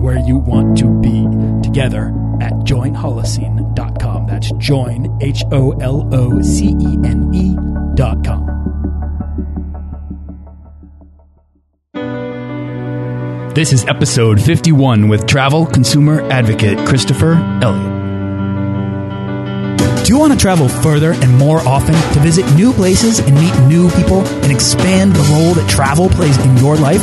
where you want to be together at joinholocene.com. That's join, H O L O C E N E.com. This is episode 51 with travel consumer advocate Christopher Elliott. Do you want to travel further and more often to visit new places and meet new people and expand the role that travel plays in your life?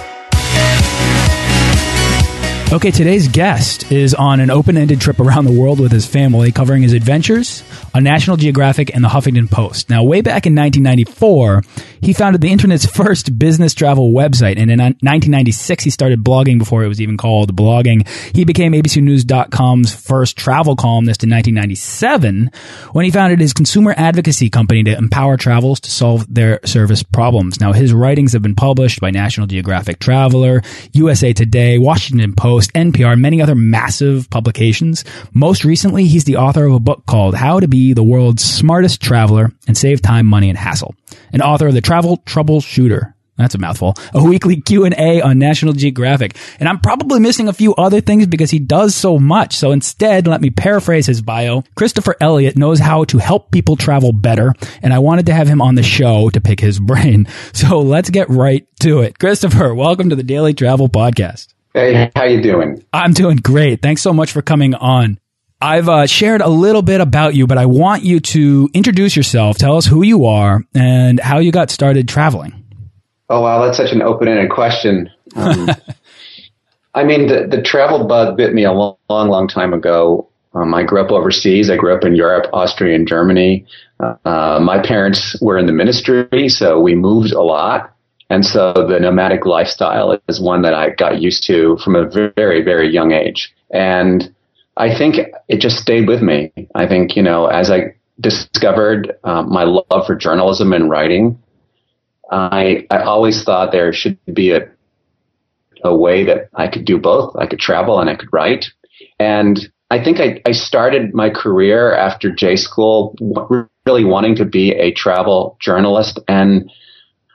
Okay, today's guest is on an open ended trip around the world with his family, covering his adventures on National Geographic and the Huffington Post. Now, way back in 1994, he founded the internet's first business travel website, and in 1996, he started blogging before it was even called blogging. He became ABCNews.com's first travel columnist in 1997 when he founded his consumer advocacy company to empower travelers to solve their service problems. Now, his writings have been published by National Geographic Traveler, USA Today, Washington Post, NPR, and many other massive publications. Most recently, he's the author of a book called How to Be the World's Smartest Traveler and Save Time, Money, and Hassle, and author of the Travel Troubleshooter. That's a mouthful. A weekly Q&A on National Geographic. And I'm probably missing a few other things because he does so much. So instead, let me paraphrase his bio. Christopher Elliott knows how to help people travel better. And I wanted to have him on the show to pick his brain. So let's get right to it. Christopher, welcome to the Daily Travel Podcast. Hey, how you doing? I'm doing great. Thanks so much for coming on. I've uh, shared a little bit about you, but I want you to introduce yourself. Tell us who you are and how you got started traveling. Oh wow, that's such an open-ended question. Um, I mean, the the travel bug bit me a long, long, long time ago. Um, I grew up overseas. I grew up in Europe, Austria, and Germany. Uh, my parents were in the ministry, so we moved a lot. And so the nomadic lifestyle is one that I got used to from a very, very young age. And I think it just stayed with me. I think, you know, as I discovered um, my love for journalism and writing, I, I always thought there should be a, a way that I could do both. I could travel and I could write. And I think I, I started my career after J school really wanting to be a travel journalist. And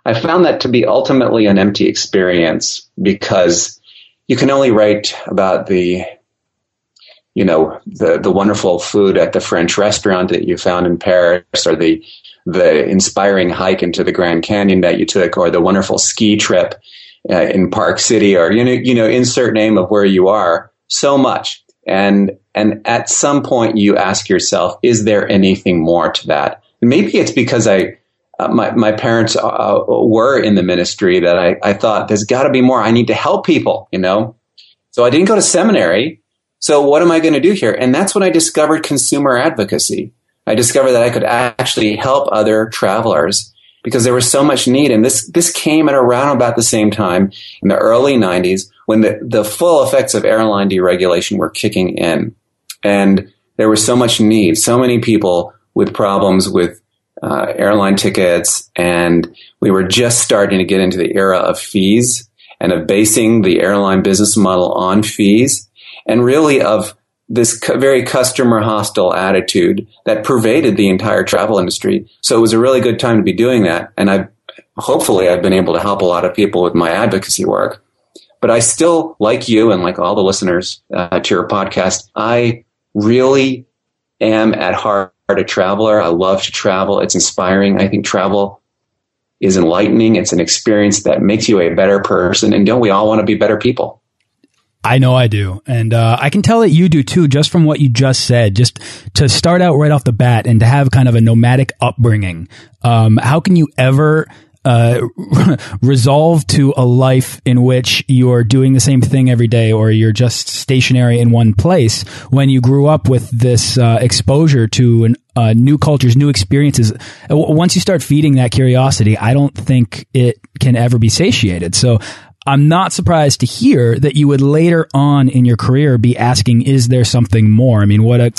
I found that to be ultimately an empty experience because you can only write about the you know the the wonderful food at the French restaurant that you found in Paris, or the the inspiring hike into the Grand Canyon that you took, or the wonderful ski trip uh, in Park City, or you know you know insert name of where you are. So much, and and at some point you ask yourself, is there anything more to that? Maybe it's because I uh, my, my parents uh, were in the ministry that I, I thought there's got to be more. I need to help people, you know? So I didn't go to seminary. So what am I going to do here? And that's when I discovered consumer advocacy. I discovered that I could actually help other travelers because there was so much need. And this, this came at around about the same time in the early 90s when the, the full effects of airline deregulation were kicking in. And there was so much need, so many people with problems with uh, airline tickets, and we were just starting to get into the era of fees and of basing the airline business model on fees, and really of this very customer hostile attitude that pervaded the entire travel industry. So it was a really good time to be doing that, and I hopefully I've been able to help a lot of people with my advocacy work. But I still, like you and like all the listeners uh, to your podcast, I really am at heart a traveler. I love to travel. It's inspiring. I think travel is enlightening. It's an experience that makes you a better person. And don't we all want to be better people? I know I do. And uh, I can tell that you do too, just from what you just said. Just to start out right off the bat and to have kind of a nomadic upbringing. Um, how can you ever uh, resolve to a life in which you're doing the same thing every day or you're just stationary in one place when you grew up with this uh, exposure to an, uh, new cultures, new experiences. Once you start feeding that curiosity, I don't think it can ever be satiated. So I'm not surprised to hear that you would later on in your career be asking, is there something more? I mean, what a,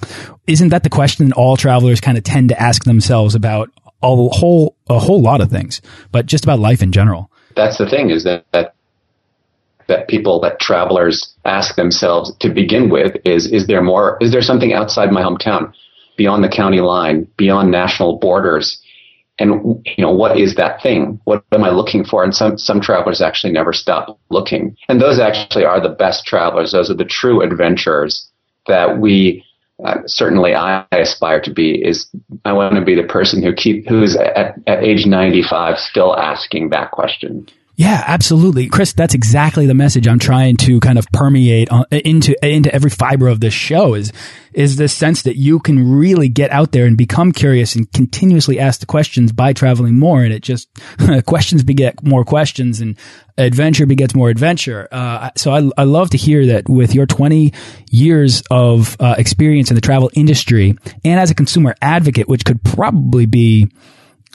isn't that the question all travelers kind of tend to ask themselves about a whole, a whole lot of things, but just about life in general? That's the thing is that, that, that people, that travelers ask themselves to begin with is, is there more, is there something outside my hometown, beyond the county line, beyond national borders? and you know what is that thing what am i looking for and some some travelers actually never stop looking and those actually are the best travelers those are the true adventurers that we uh, certainly I aspire to be is I want to be the person who keep who's at, at age 95 still asking that question. Yeah, absolutely. Chris, that's exactly the message I'm trying to kind of permeate into into every fiber of this show is is this sense that you can really get out there and become curious and continuously ask the questions by traveling more and it just questions beget more questions and adventure begets more adventure. Uh, so I, I love to hear that with your 20 years of uh, experience in the travel industry and as a consumer advocate, which could probably be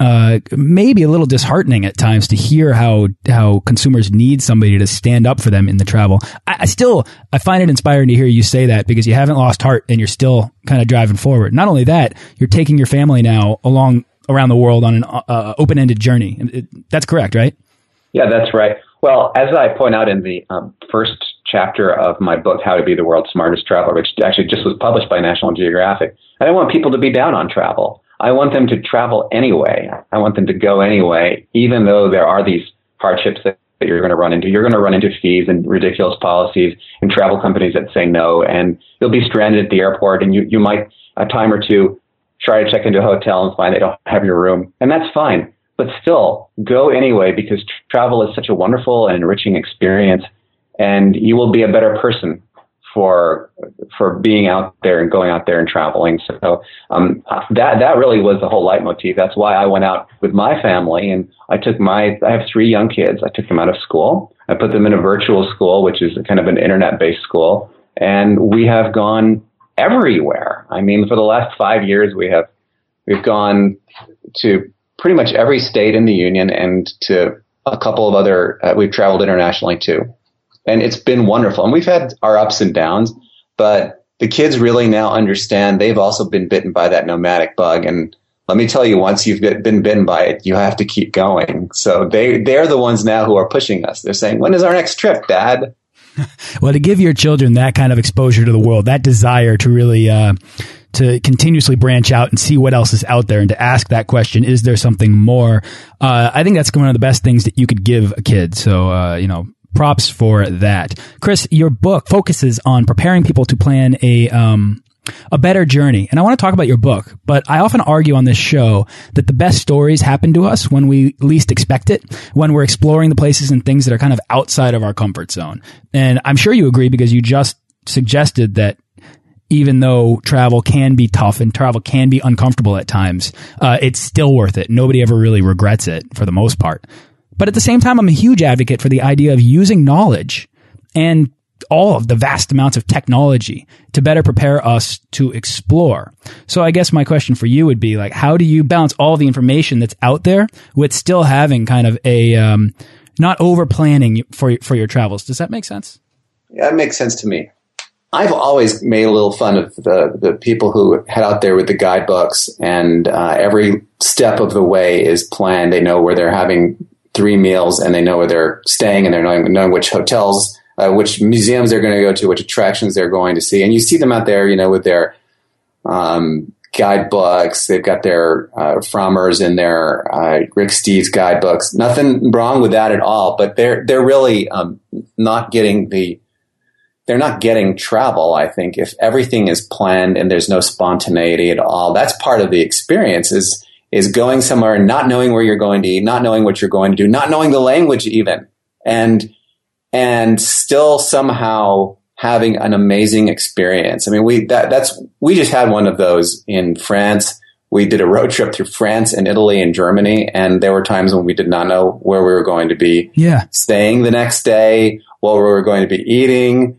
uh, maybe a little disheartening at times to hear how how consumers need somebody to stand up for them in the travel. I, I, still I find it inspiring to hear you say that because you haven't lost heart and you're still kind of driving forward. Not only that, you're taking your family now along around the world on an uh, open ended journey. It, that's correct, right? Yeah, that's right. Well, as I point out in the um, first chapter of my book, How to Be the World's Smartest Traveler, which actually just was published by National Geographic, I don't want people to be down on travel. I want them to travel anyway. I want them to go anyway, even though there are these hardships that, that you're going to run into. You're going to run into fees and ridiculous policies and travel companies that say no, and you'll be stranded at the airport, and you, you might a time or two try to check into a hotel and find they don't have your room, and that's fine. But still, go anyway because travel is such a wonderful and enriching experience, and you will be a better person for for being out there and going out there and traveling. So um, that that really was the whole leitmotif. That's why I went out with my family and I took my I have three young kids. I took them out of school. I put them in a virtual school, which is kind of an internet based school, and we have gone everywhere. I mean, for the last five years, we have we've gone to pretty much every state in the union and to a couple of other. Uh, we've traveled internationally too and it's been wonderful. And we've had our ups and downs, but the kids really now understand they've also been bitten by that nomadic bug. And let me tell you, once you've been bitten by it, you have to keep going. So they, they're the ones now who are pushing us. They're saying, when is our next trip, dad? well, to give your children that kind of exposure to the world, that desire to really, uh, to continuously branch out and see what else is out there and to ask that question, is there something more? Uh, I think that's one of the best things that you could give a kid. So, uh, you know, props for that. Chris, your book focuses on preparing people to plan a, um, a better journey. And I want to talk about your book, but I often argue on this show that the best stories happen to us when we least expect it, when we're exploring the places and things that are kind of outside of our comfort zone. And I'm sure you agree because you just suggested that even though travel can be tough and travel can be uncomfortable at times, uh, it's still worth it. Nobody ever really regrets it for the most part. But at the same time, I'm a huge advocate for the idea of using knowledge and all of the vast amounts of technology to better prepare us to explore. So I guess my question for you would be like, how do you balance all the information that's out there with still having kind of a, um, not over planning for, for your travels? Does that make sense? Yeah, it makes sense to me. I've always made a little fun of the, the people who head out there with the guidebooks and uh, every step of the way is planned. They know where they're having three meals and they know where they're staying and they're knowing, knowing which hotels, uh, which museums they're going to go to, which attractions they're going to see. And you see them out there, you know, with their um, guidebooks. They've got their uh, Frommers and their uh, Rick Steves guidebooks. Nothing wrong with that at all, but they're they're really um, not getting the they're not getting travel. I think if everything is planned and there's no spontaneity at all, that's part of the experience. Is is going somewhere and not knowing where you're going to eat, not knowing what you're going to do, not knowing the language even, and and still somehow having an amazing experience. I mean, we that that's we just had one of those in France. We did a road trip through France and Italy and Germany, and there were times when we did not know where we were going to be yeah. staying the next day, what we were going to be eating,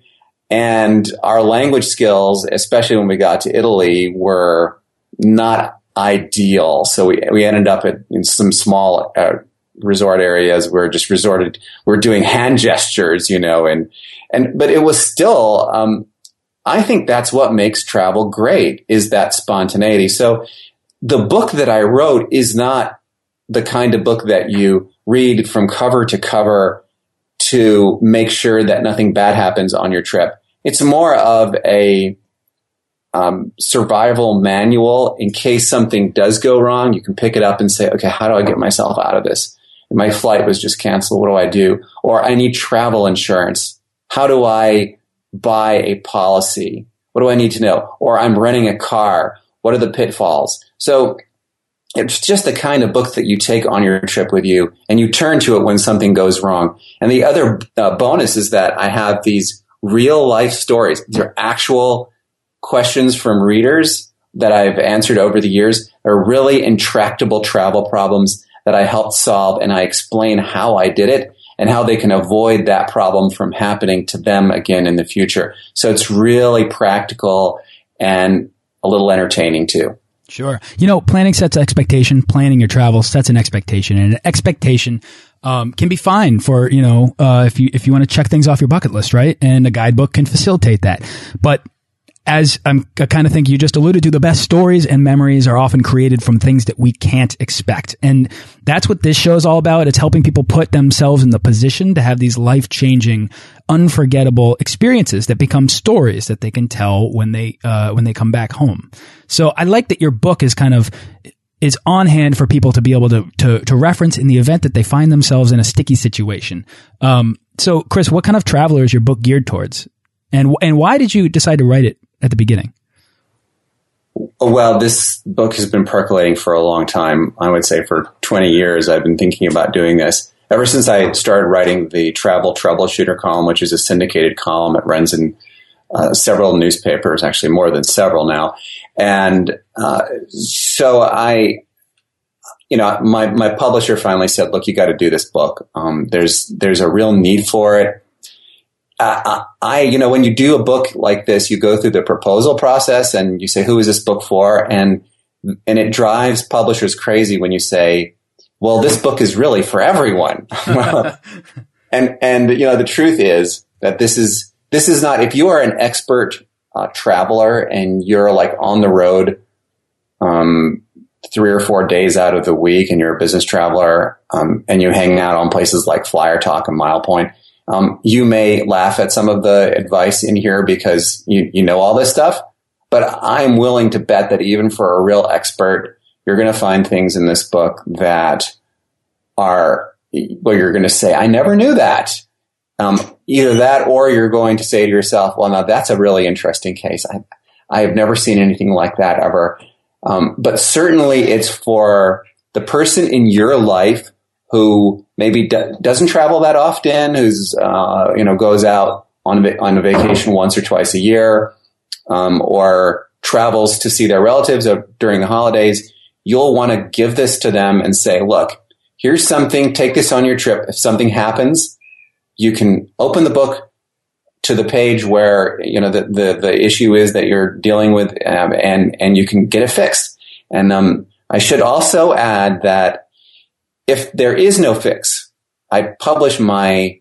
and our language skills, especially when we got to Italy, were not ideal. So we we ended up at, in some small uh, resort areas where just resorted we're doing hand gestures, you know, and and but it was still. Um, I think that's what makes travel great is that spontaneity. So the book that I wrote is not the kind of book that you read from cover to cover to make sure that nothing bad happens on your trip. It's more of a um, survival manual in case something does go wrong. You can pick it up and say, okay, how do I get myself out of this? My flight was just canceled. What do I do? Or I need travel insurance. How do I buy a policy? What do I need to know? Or I'm renting a car. What are the pitfalls? So it's just the kind of book that you take on your trip with you and you turn to it when something goes wrong. And the other uh, bonus is that I have these real life stories. These are actual questions from readers that I've answered over the years. Are really intractable travel problems that I helped solve and I explain how I did it and how they can avoid that problem from happening to them again in the future. So it's really practical and a little entertaining too. Sure. You know, planning sets expectation. Planning your travel sets an expectation, and an expectation um, can be fine for you know uh, if you if you want to check things off your bucket list, right? And a guidebook can facilitate that. But as I'm, I kind of think you just alluded to, the best stories and memories are often created from things that we can't expect. And that's what this show is all about. It's helping people put themselves in the position to have these life changing, unforgettable experiences that become stories that they can tell when they, uh, when they come back home. So I like that your book is kind of, is on hand for people to be able to, to, to reference in the event that they find themselves in a sticky situation. Um, so Chris, what kind of traveler is your book geared towards? And, and why did you decide to write it at the beginning? Well, this book has been percolating for a long time. I would say for 20 years, I've been thinking about doing this. Ever since I started writing the Travel Troubleshooter column, which is a syndicated column, it runs in uh, several newspapers, actually more than several now. And uh, so I, you know, my, my publisher finally said, look, you got to do this book. Um, there's, there's a real need for it. Uh, I, you know, when you do a book like this, you go through the proposal process and you say, who is this book for? And, and it drives publishers crazy when you say, well, this book is really for everyone. and, and, you know, the truth is that this is, this is not, if you are an expert uh, traveler and you're like on the road, um, three or four days out of the week and you're a business traveler, um, and you hang out on places like Flyer Talk and Mile Point, um, you may laugh at some of the advice in here because you, you know all this stuff, but I'm willing to bet that even for a real expert, you're going to find things in this book that are, well, you're going to say, I never knew that. Um, either that or you're going to say to yourself, well, now that's a really interesting case. I, I have never seen anything like that ever. Um, but certainly it's for the person in your life who maybe do, doesn't travel that often, who's uh, you know goes out on a, on a vacation once or twice a year, um, or travels to see their relatives during the holidays, you'll want to give this to them and say, "Look, here's something. Take this on your trip. If something happens, you can open the book." To the page where you know the, the, the issue is that you're dealing with, um, and and you can get it fixed. And um, I should also add that if there is no fix, I publish my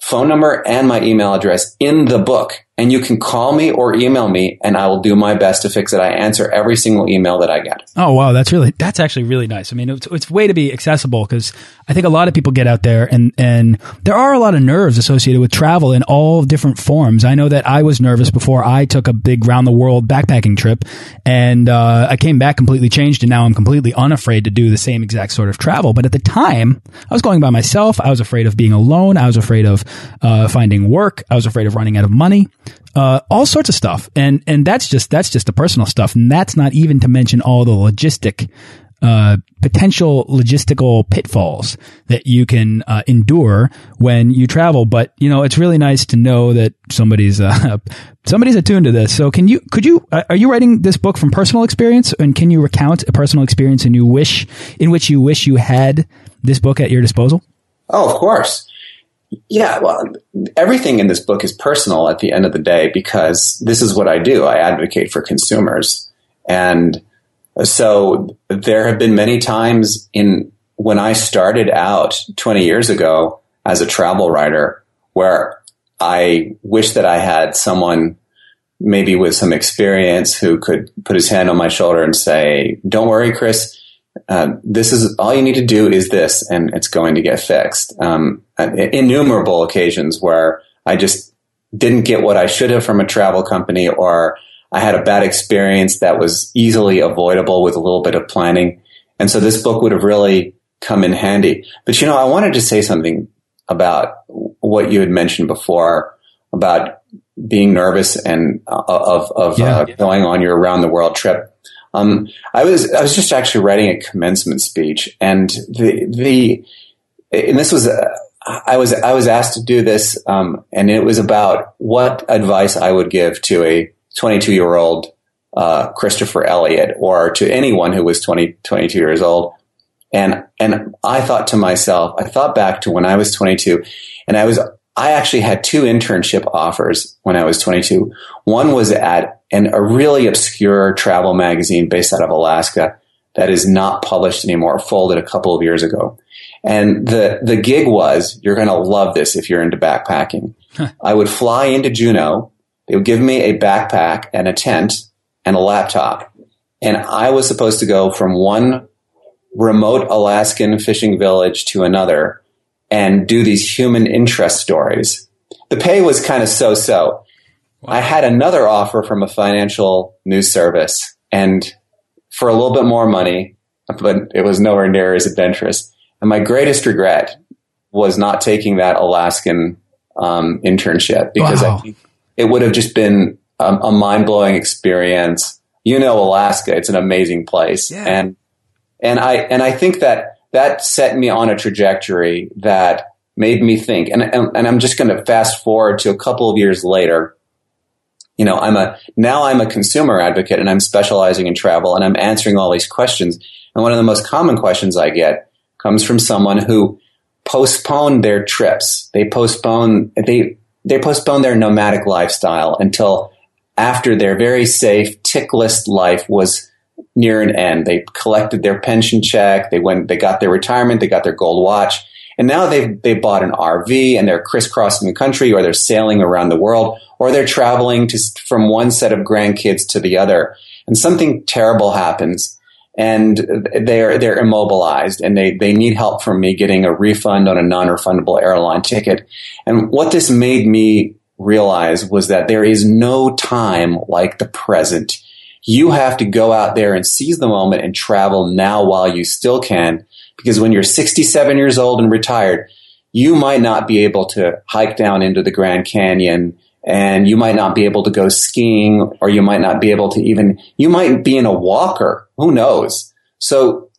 phone number and my email address in the book. And you can call me or email me and I will do my best to fix it. I answer every single email that I get. Oh, wow. That's really, that's actually really nice. I mean, it's, it's way to be accessible because I think a lot of people get out there and, and there are a lot of nerves associated with travel in all different forms. I know that I was nervous before I took a big round the world backpacking trip and, uh, I came back completely changed and now I'm completely unafraid to do the same exact sort of travel. But at the time, I was going by myself. I was afraid of being alone. I was afraid of, uh, finding work. I was afraid of running out of money uh, all sorts of stuff. And, and that's just, that's just the personal stuff. And that's not even to mention all the logistic, uh, potential logistical pitfalls that you can uh, endure when you travel. But you know, it's really nice to know that somebody's uh, somebody's attuned to this. So, can you could you uh, are you writing this book from personal experience, and can you recount a personal experience and you wish in which you wish you had this book at your disposal? Oh, of course. Yeah, well, everything in this book is personal at the end of the day because this is what I do. I advocate for consumers. And so there have been many times in when I started out 20 years ago as a travel writer where I wish that I had someone maybe with some experience who could put his hand on my shoulder and say, don't worry, Chris, uh, this is all you need to do is this, and it's going to get fixed. Um, innumerable occasions where I just didn't get what I should have from a travel company, or I had a bad experience that was easily avoidable with a little bit of planning. And so this book would have really come in handy. But you know, I wanted to say something about what you had mentioned before about being nervous and uh, of, of yeah, uh, going on your around the world trip. Um, I was I was just actually writing a commencement speech, and the the and this was uh, I was I was asked to do this, um, and it was about what advice I would give to a 22 year old uh, Christopher Elliott, or to anyone who was 20, 22 years old. And and I thought to myself, I thought back to when I was 22, and I was I actually had two internship offers when I was 22. One was at an, a really obscure travel magazine based out of Alaska that is not published anymore, folded a couple of years ago. And the, the gig was, you're going to love this if you're into backpacking. I would fly into Juneau. They would give me a backpack and a tent and a laptop. And I was supposed to go from one remote Alaskan fishing village to another and do these human interest stories. The pay was kind of so so. Wow. I had another offer from a financial news service and for a little bit more money, but it was nowhere near as adventurous. And my greatest regret was not taking that Alaskan um, internship because wow. I think it would have just been a, a mind blowing experience. You know, Alaska, it's an amazing place. Yeah. And, and I, and I think that that set me on a trajectory that made me think. And, and, and I'm just going to fast forward to a couple of years later. You know, I'm a, now I'm a consumer advocate and I'm specializing in travel and I'm answering all these questions. And one of the most common questions I get comes from someone who postponed their trips. They postpone, they, they postponed their nomadic lifestyle until after their very safe tick list life was near an end. They collected their pension check. They went, they got their retirement. They got their gold watch. And now they've, they bought an RV and they're crisscrossing the country or they're sailing around the world or they're traveling to, from one set of grandkids to the other. And something terrible happens and they're, they're immobilized and they, they need help from me getting a refund on a non-refundable airline ticket. And what this made me realize was that there is no time like the present you have to go out there and seize the moment and travel now while you still can. Because when you're 67 years old and retired, you might not be able to hike down into the Grand Canyon and you might not be able to go skiing or you might not be able to even, you might be in a walker. Who knows? So,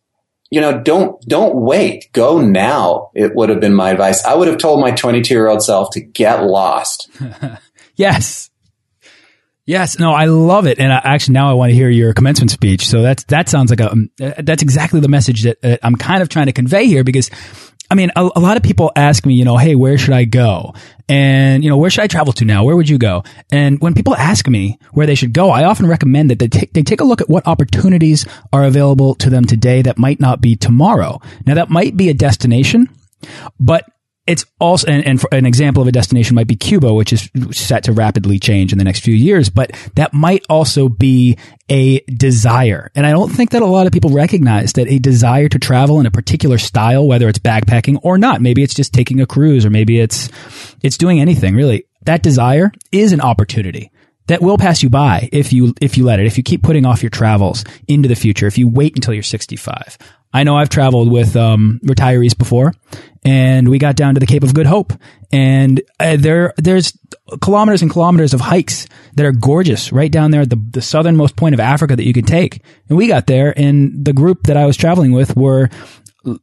you know, don't, don't wait. Go now. It would have been my advice. I would have told my 22 year old self to get lost. yes. Yes, no, I love it, and I, actually now I want to hear your commencement speech. So that's that sounds like a um, that's exactly the message that uh, I'm kind of trying to convey here because. I mean, a, a, lot of people ask me, you know, hey, where should I go? And, you know, where should I travel to now? Where would you go? And when people ask me where they should go, I often recommend that they take, they take a look at what opportunities are available to them today that might not be tomorrow. Now, that might be a destination, but it's also, and, and an example of a destination might be Cuba, which is set to rapidly change in the next few years, but that might also be a desire. And I don't think that a lot of people recognize that a desire to travel in a particular style, whether it's backpacking or not, maybe it's just taking a cruise or maybe it's, it's doing anything really. That desire is an opportunity that will pass you by if you if you let it if you keep putting off your travels into the future if you wait until you're 65 I know I've traveled with um, retirees before, and we got down to the Cape of Good Hope, and uh, there there's kilometers and kilometers of hikes that are gorgeous right down there at the, the southernmost point of Africa that you can take. And we got there, and the group that I was traveling with were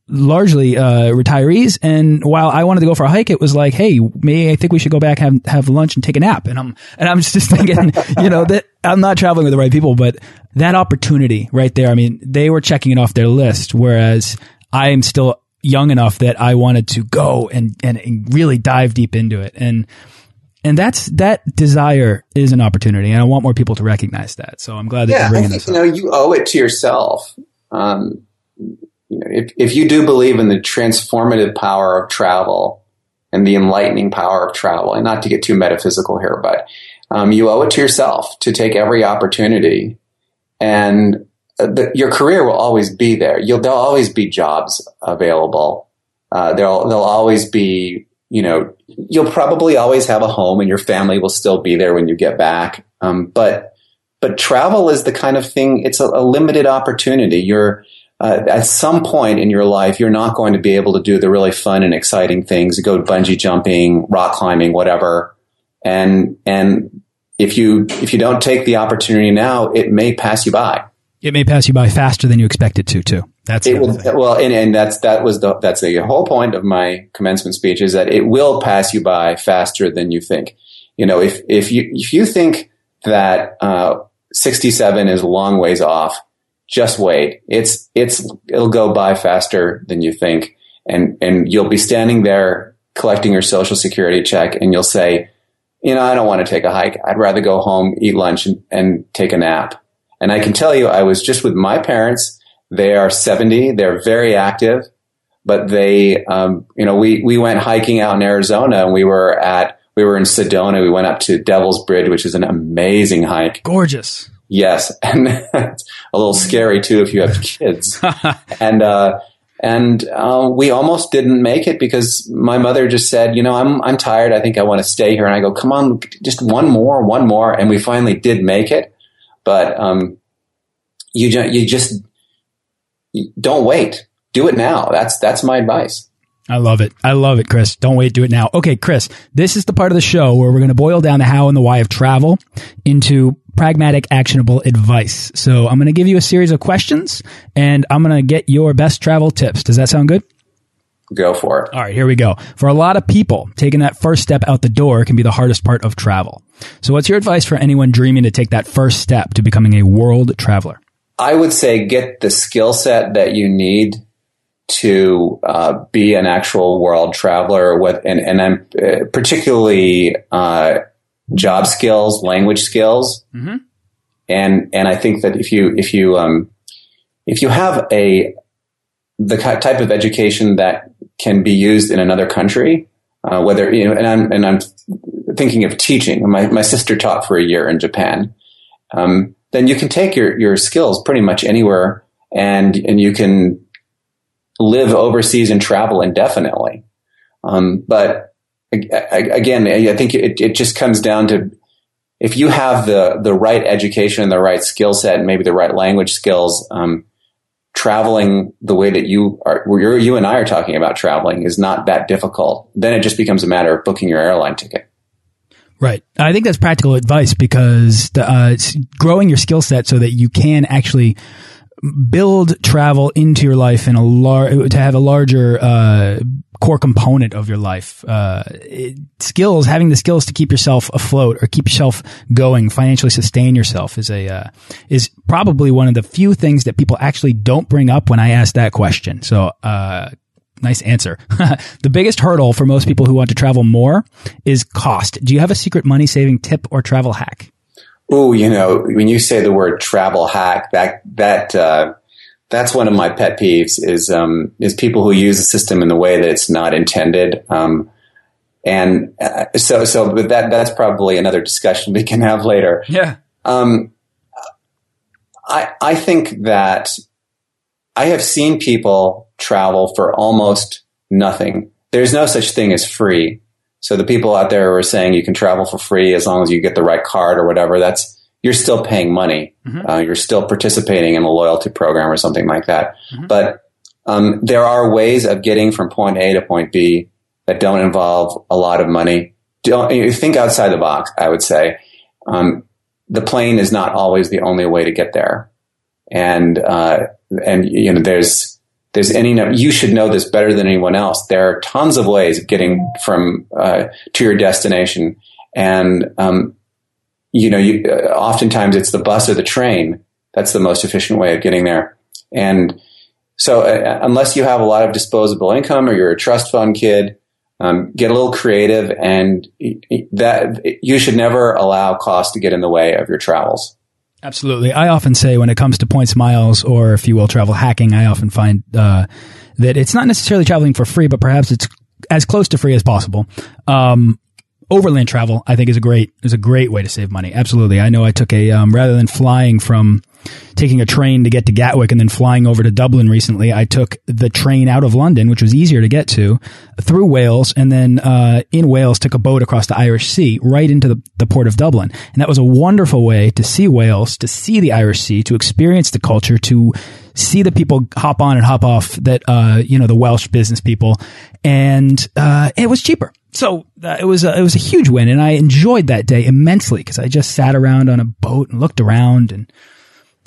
largely uh, retirees. And while I wanted to go for a hike, it was like, hey, maybe I think we should go back have have lunch and take a nap. And I'm and I'm just thinking, you know, that I'm not traveling with the right people, but that opportunity right there. I mean, they were checking it off their list, whereas I am still young enough that I wanted to go and and, and really dive deep into it. And and that's that desire is an opportunity, and I want more people to recognize that. So I'm glad that yeah, you're bringing I think, this you know you owe it to yourself. Um, you know, if, if you do believe in the transformative power of travel and the enlightening power of travel, and not to get too metaphysical here, but um, you owe it to yourself to take every opportunity, and uh, the, your career will always be there. You'll, there'll always be jobs available. Uh, there'll there'll always be you know you'll probably always have a home, and your family will still be there when you get back. Um, but but travel is the kind of thing. It's a, a limited opportunity. You're uh, at some point in your life, you're not going to be able to do the really fun and exciting things, go bungee jumping, rock climbing, whatever. And, and if you, if you don't take the opportunity now, it may pass you by. It may pass you by faster than you expect it to, too. That's it will, well, and, and that's, that was the, that's the whole point of my commencement speech is that it will pass you by faster than you think. You know, if, if you, if you think that, uh, 67 is a long ways off, just wait. It's, it's, it'll go by faster than you think. And, and you'll be standing there collecting your social security check and you'll say, you know, I don't want to take a hike. I'd rather go home, eat lunch and, and take a nap. And I can tell you, I was just with my parents. They are 70. They're very active, but they, um, you know, we, we went hiking out in Arizona and we were at, we were in Sedona. We went up to Devil's Bridge, which is an amazing hike. Gorgeous. Yes, and it's a little scary too if you have kids. and uh, and uh, we almost didn't make it because my mother just said, you know, I'm I'm tired. I think I want to stay here. And I go, come on, just one more, one more. And we finally did make it. But um, you you just don't wait. Do it now. That's that's my advice. I love it. I love it, Chris. Don't wait, do it now. Okay, Chris, this is the part of the show where we're going to boil down the how and the why of travel into pragmatic, actionable advice. So I'm going to give you a series of questions and I'm going to get your best travel tips. Does that sound good? Go for it. All right, here we go. For a lot of people, taking that first step out the door can be the hardest part of travel. So what's your advice for anyone dreaming to take that first step to becoming a world traveler? I would say get the skill set that you need to uh, be an actual world traveler with, and, and I'm uh, particularly uh, job skills, language skills, mm-hmm. and and I think that if you if you um, if you have a the type of education that can be used in another country, uh, whether you know, and I'm and I'm thinking of teaching. My my sister taught for a year in Japan. Um, then you can take your your skills pretty much anywhere, and and you can live overseas and travel indefinitely. Um, but again, I think it, it just comes down to if you have the the right education and the right skill set and maybe the right language skills, um, traveling the way that you are, you and I are talking about traveling is not that difficult. Then it just becomes a matter of booking your airline ticket. Right. I think that's practical advice because the, uh, growing your skill set so that you can actually build travel into your life in a lar- to have a larger uh, core component of your life. Uh, it, skills, having the skills to keep yourself afloat or keep yourself going, financially sustain yourself is a uh, is probably one of the few things that people actually don't bring up when I ask that question. So. Uh, nice answer. the biggest hurdle for most people who want to travel more is cost. Do you have a secret money saving tip or travel hack? Oh, you know, when you say the word travel hack, that that uh, that's one of my pet peeves is um, is people who use a system in the way that it's not intended. Um, and uh, so so, but that that's probably another discussion we can have later. Yeah. Um, I I think that I have seen people travel for almost nothing. There's no such thing as free. So the people out there who are saying you can travel for free as long as you get the right card or whatever, that's you're still paying money. Mm-hmm. Uh, you're still participating in a loyalty program or something like that. Mm-hmm. But um, there are ways of getting from point A to point B that don't involve a lot of money. Don't you think outside the box? I would say um, the plane is not always the only way to get there, and uh, and you know there's there's any you should know this better than anyone else. There are tons of ways of getting from uh, to your destination, and um, you know, you, uh, oftentimes it's the bus or the train that's the most efficient way of getting there. And so, uh, unless you have a lot of disposable income or you're a trust fund kid, um, get a little creative, and that you should never allow cost to get in the way of your travels. Absolutely. I often say when it comes to points miles or, if you will, travel hacking, I often find uh, that it's not necessarily traveling for free, but perhaps it's as close to free as possible. Um, overland travel, I think, is a great is a great way to save money. Absolutely. I know I took a um, rather than flying from taking a train to get to Gatwick and then flying over to Dublin recently, I took the train out of London, which was easier to get to, through Wales, and then uh, in Wales took a boat across the Irish Sea right into the, the port of Dublin. And that was a wonderful way to see Wales, to see the Irish Sea, to experience the culture, to see the people hop on and hop off that uh, you know the Welsh business people, and uh, it was cheaper. So uh, it was a, it was a huge win, and I enjoyed that day immensely because I just sat around on a boat and looked around and.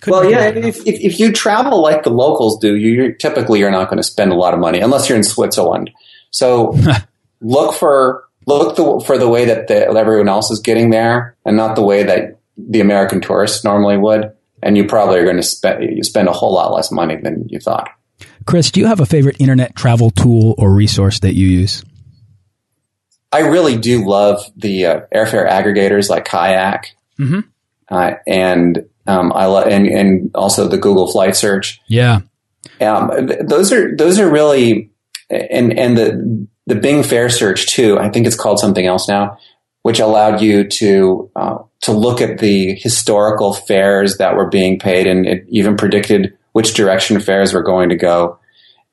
Well, yeah, if, if, if, you travel like the locals do, you typically you're not going to spend a lot of money unless you're in Switzerland. So look for look the, for the way that the, everyone else is getting there, and not the way that the American tourists normally would and you probably are going to spend you spend a whole lot less money than you thought. Chris, do you have a favorite internet travel tool or resource that you use? I really do love the uh, airfare aggregators like Kayak, mm-hmm. uh, and um, I love and, and also the Google Flight Search. Yeah, um, th- those are those are really and and the the Bing Fare Search too. I think it's called something else now, which allowed you to uh, to look at the historical fares that were being paid, and it even predicted which direction fares were going to go.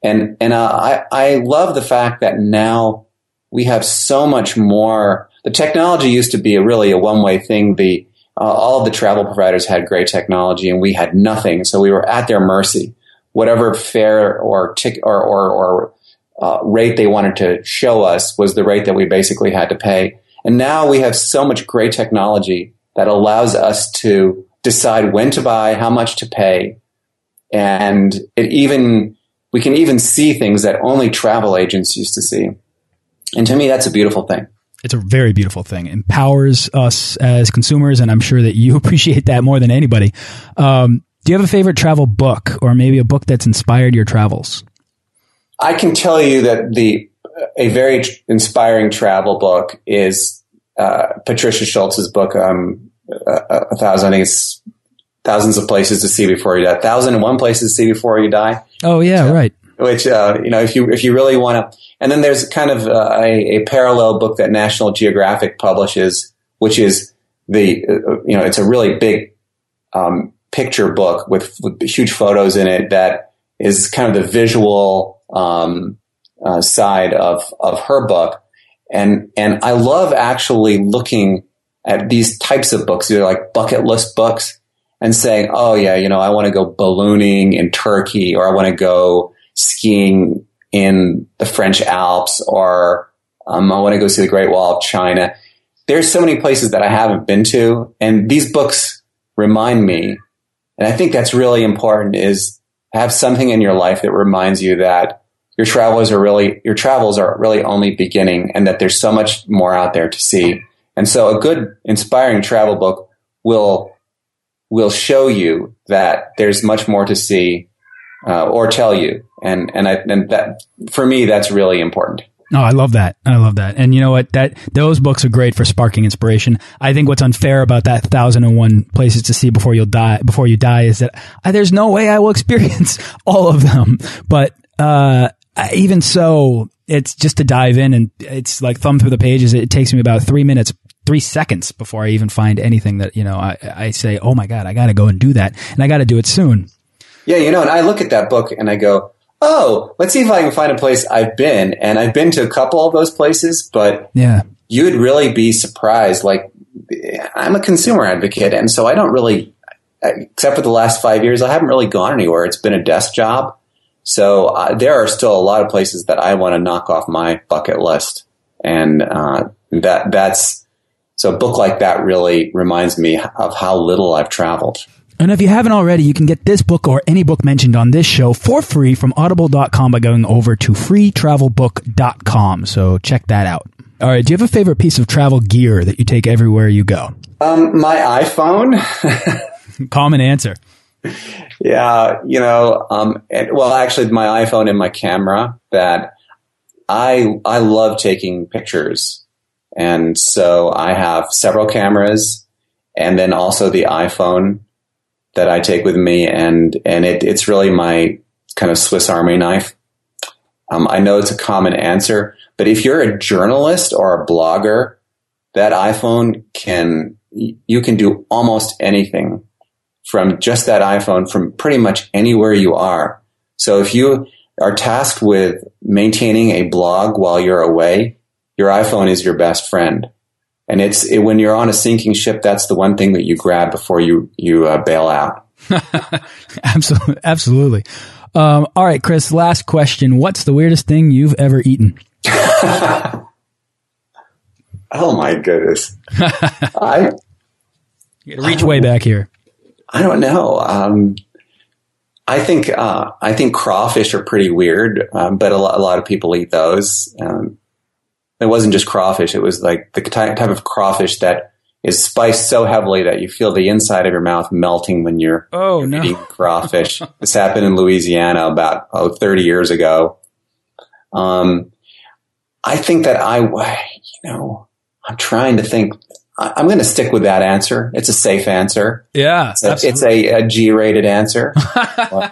And and uh, I I love the fact that now we have so much more. The technology used to be a really a one way thing. The uh, all the travel providers had great technology, and we had nothing, so we were at their mercy. Whatever fare or tick or or, or uh, rate they wanted to show us was the rate that we basically had to pay. And now we have so much great technology that allows us to decide when to buy, how much to pay. And it even, we can even see things that only travel agents used to see. And to me, that's a beautiful thing. It's a very beautiful thing. It empowers us as consumers, and I'm sure that you appreciate that more than anybody. Um, do you have a favorite travel book, or maybe a book that's inspired your travels? I can tell you that the a very inspiring travel book is uh, Patricia Schultz's book, um, a, a, thousand. I think it's thousands of places to see before you die. Thousand and one places to see before you die. Oh yeah, right. Which uh, you know, if you if you really want to, and then there's kind of uh, a, a, parallel book that National Geographic publishes, which is the uh, you know, it's a really big um, picture book with, with, huge photos in it that is kind of the visual um, uh, side of of her book and, and I love actually looking at these types of books. They're like bucket list books and saying, Oh yeah, you know, I want to go ballooning in Turkey or I want to go skiing in the French Alps or um, I want to go see the Great Wall of China. There's so many places that I haven't been to and these books remind me. And I think that's really important is have something in your life that reminds you that your travels are really your travels are really only beginning and that there's so much more out there to see. And so a good inspiring travel book will will show you that there's much more to see uh, or tell you. And and I and that for me that's really important. No, oh, I love that. I love that. And you know what? That those books are great for sparking inspiration. I think what's unfair about that thousand and one places to see before you'll die before you die is that there's no way I will experience all of them. But uh, even so, it's just to dive in and it's like thumb through the pages. It takes me about three minutes, three seconds before I even find anything that, you know, I, I say, oh my God, I got to go and do that. And I got to do it soon. Yeah, you know, and I look at that book and I go, oh, let's see if I can find a place I've been. And I've been to a couple of those places, but yeah, you'd really be surprised. Like, I'm a consumer advocate, and so I don't really, except for the last five years, I haven't really gone anywhere. It's been a desk job. So uh, there are still a lot of places that I want to knock off my bucket list, and uh, that that's so a book like that really reminds me of how little I've traveled. And if you haven't already, you can get this book or any book mentioned on this show for free from audible.com by going over to freetravelbook.com. So check that out. All right. Do you have a favorite piece of travel gear that you take everywhere you go? Um, my iPhone. Common answer. Yeah. You know, um, and, well, actually my iPhone and my camera that I, I love taking pictures. And so I have several cameras and then also the iPhone that I take with me, and and it, it's really my kind of Swiss Army knife. Um, I know it's a common answer, but if you're a journalist or a blogger, that iPhone can you can do almost anything from just that iPhone from pretty much anywhere you are. So if you are tasked with maintaining a blog while you're away, your iPhone is your best friend. And it's it, when you're on a sinking ship, that's the one thing that you grab before you you uh, bail out. absolutely, absolutely. Um, all right, Chris. Last question: What's the weirdest thing you've ever eaten? oh my goodness! I reach way back here. I don't know. Um, I think uh, I think crawfish are pretty weird, um, but a lot, a lot, of people eat those. Um, it wasn't just crawfish. It was like the type, type of crawfish that is spiced so heavily that you feel the inside of your mouth melting when you're oh, no. eating crawfish. this happened in Louisiana about oh, 30 years ago. Um, I think that I, you know, I'm trying to think. I'm going to stick with that answer. It's a safe answer. Yeah, it's a, it's a, a G-rated answer. yeah,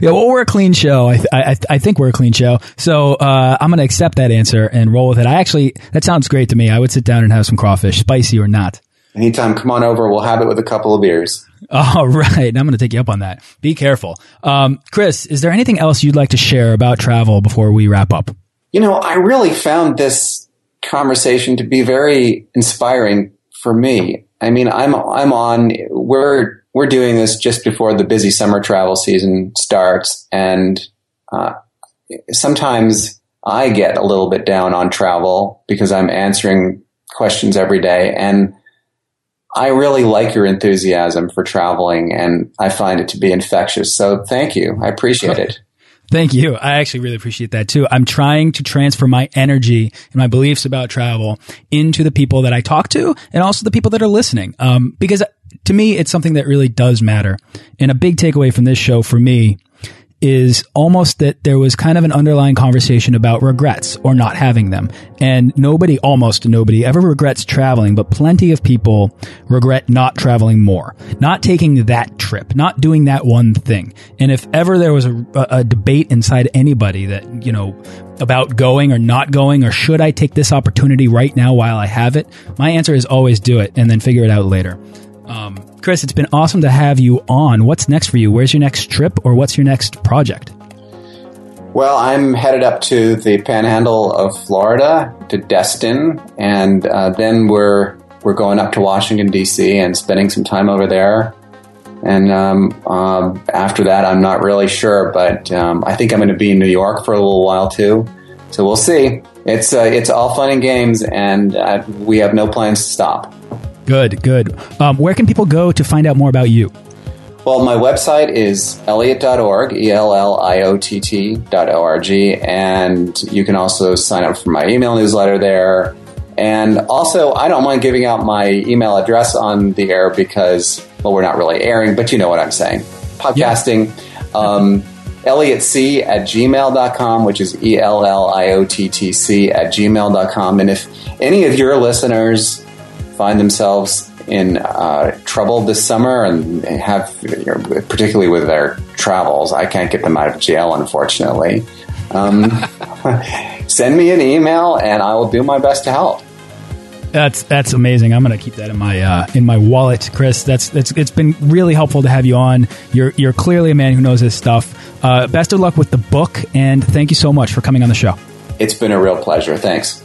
well, we're a clean show. I, I, I think we're a clean show. So uh, I'm going to accept that answer and roll with it. I actually, that sounds great to me. I would sit down and have some crawfish, spicy or not. Anytime, come on over. We'll have it with a couple of beers. All right. I'm going to take you up on that. Be careful. Um, Chris, is there anything else you'd like to share about travel before we wrap up? You know, I really found this conversation to be very inspiring for me. I mean, I'm I'm on. We're we're doing this just before the busy summer travel season starts, and uh, sometimes I get a little bit down on travel because I'm answering questions every day, and I really like your enthusiasm for traveling, and I find it to be infectious. So thank you. I appreciate it. Thank you. I actually really appreciate that too. I'm trying to transfer my energy and my beliefs about travel into the people that I talk to and also the people that are listening. Um, because to me, it's something that really does matter. And a big takeaway from this show for me is almost that there was kind of an underlying conversation about regrets or not having them. And nobody, almost nobody ever regrets traveling, but plenty of people regret not traveling more, not taking that trip, not doing that one thing. And if ever there was a, a debate inside anybody that, you know, about going or not going, or should I take this opportunity right now while I have it? My answer is always do it and then figure it out later. Um, Chris, it's been awesome to have you on. What's next for you? Where's your next trip or what's your next project? Well, I'm headed up to the panhandle of Florida to Destin, and uh, then we're we're going up to Washington D.C. and spending some time over there. And um, uh, after that, I'm not really sure, but um, I think I'm going to be in New York for a little while too. So we'll see. It's uh, it's all fun and games, and uh, we have no plans to stop. Good, good. Um, where can people go to find out more about you? Well, my website is elliott.org, E L L I O T T.org, and you can also sign up for my email newsletter there. And also, I don't mind giving out my email address on the air because, well, we're not really airing, but you know what I'm saying. Podcasting, yeah. um, elliottc at gmail.com, which is E L L I O T T C at gmail.com. And if any of your listeners find themselves in uh, trouble this summer and have, you know, particularly with their travels, I can't get them out of jail, unfortunately. Um, send me an email and I will do my best to help. That's that's amazing. I'm going to keep that in my uh, in my wallet, Chris. That's that's it's been really helpful to have you on. You're you're clearly a man who knows his stuff. Uh, best of luck with the book, and thank you so much for coming on the show. It's been a real pleasure. Thanks.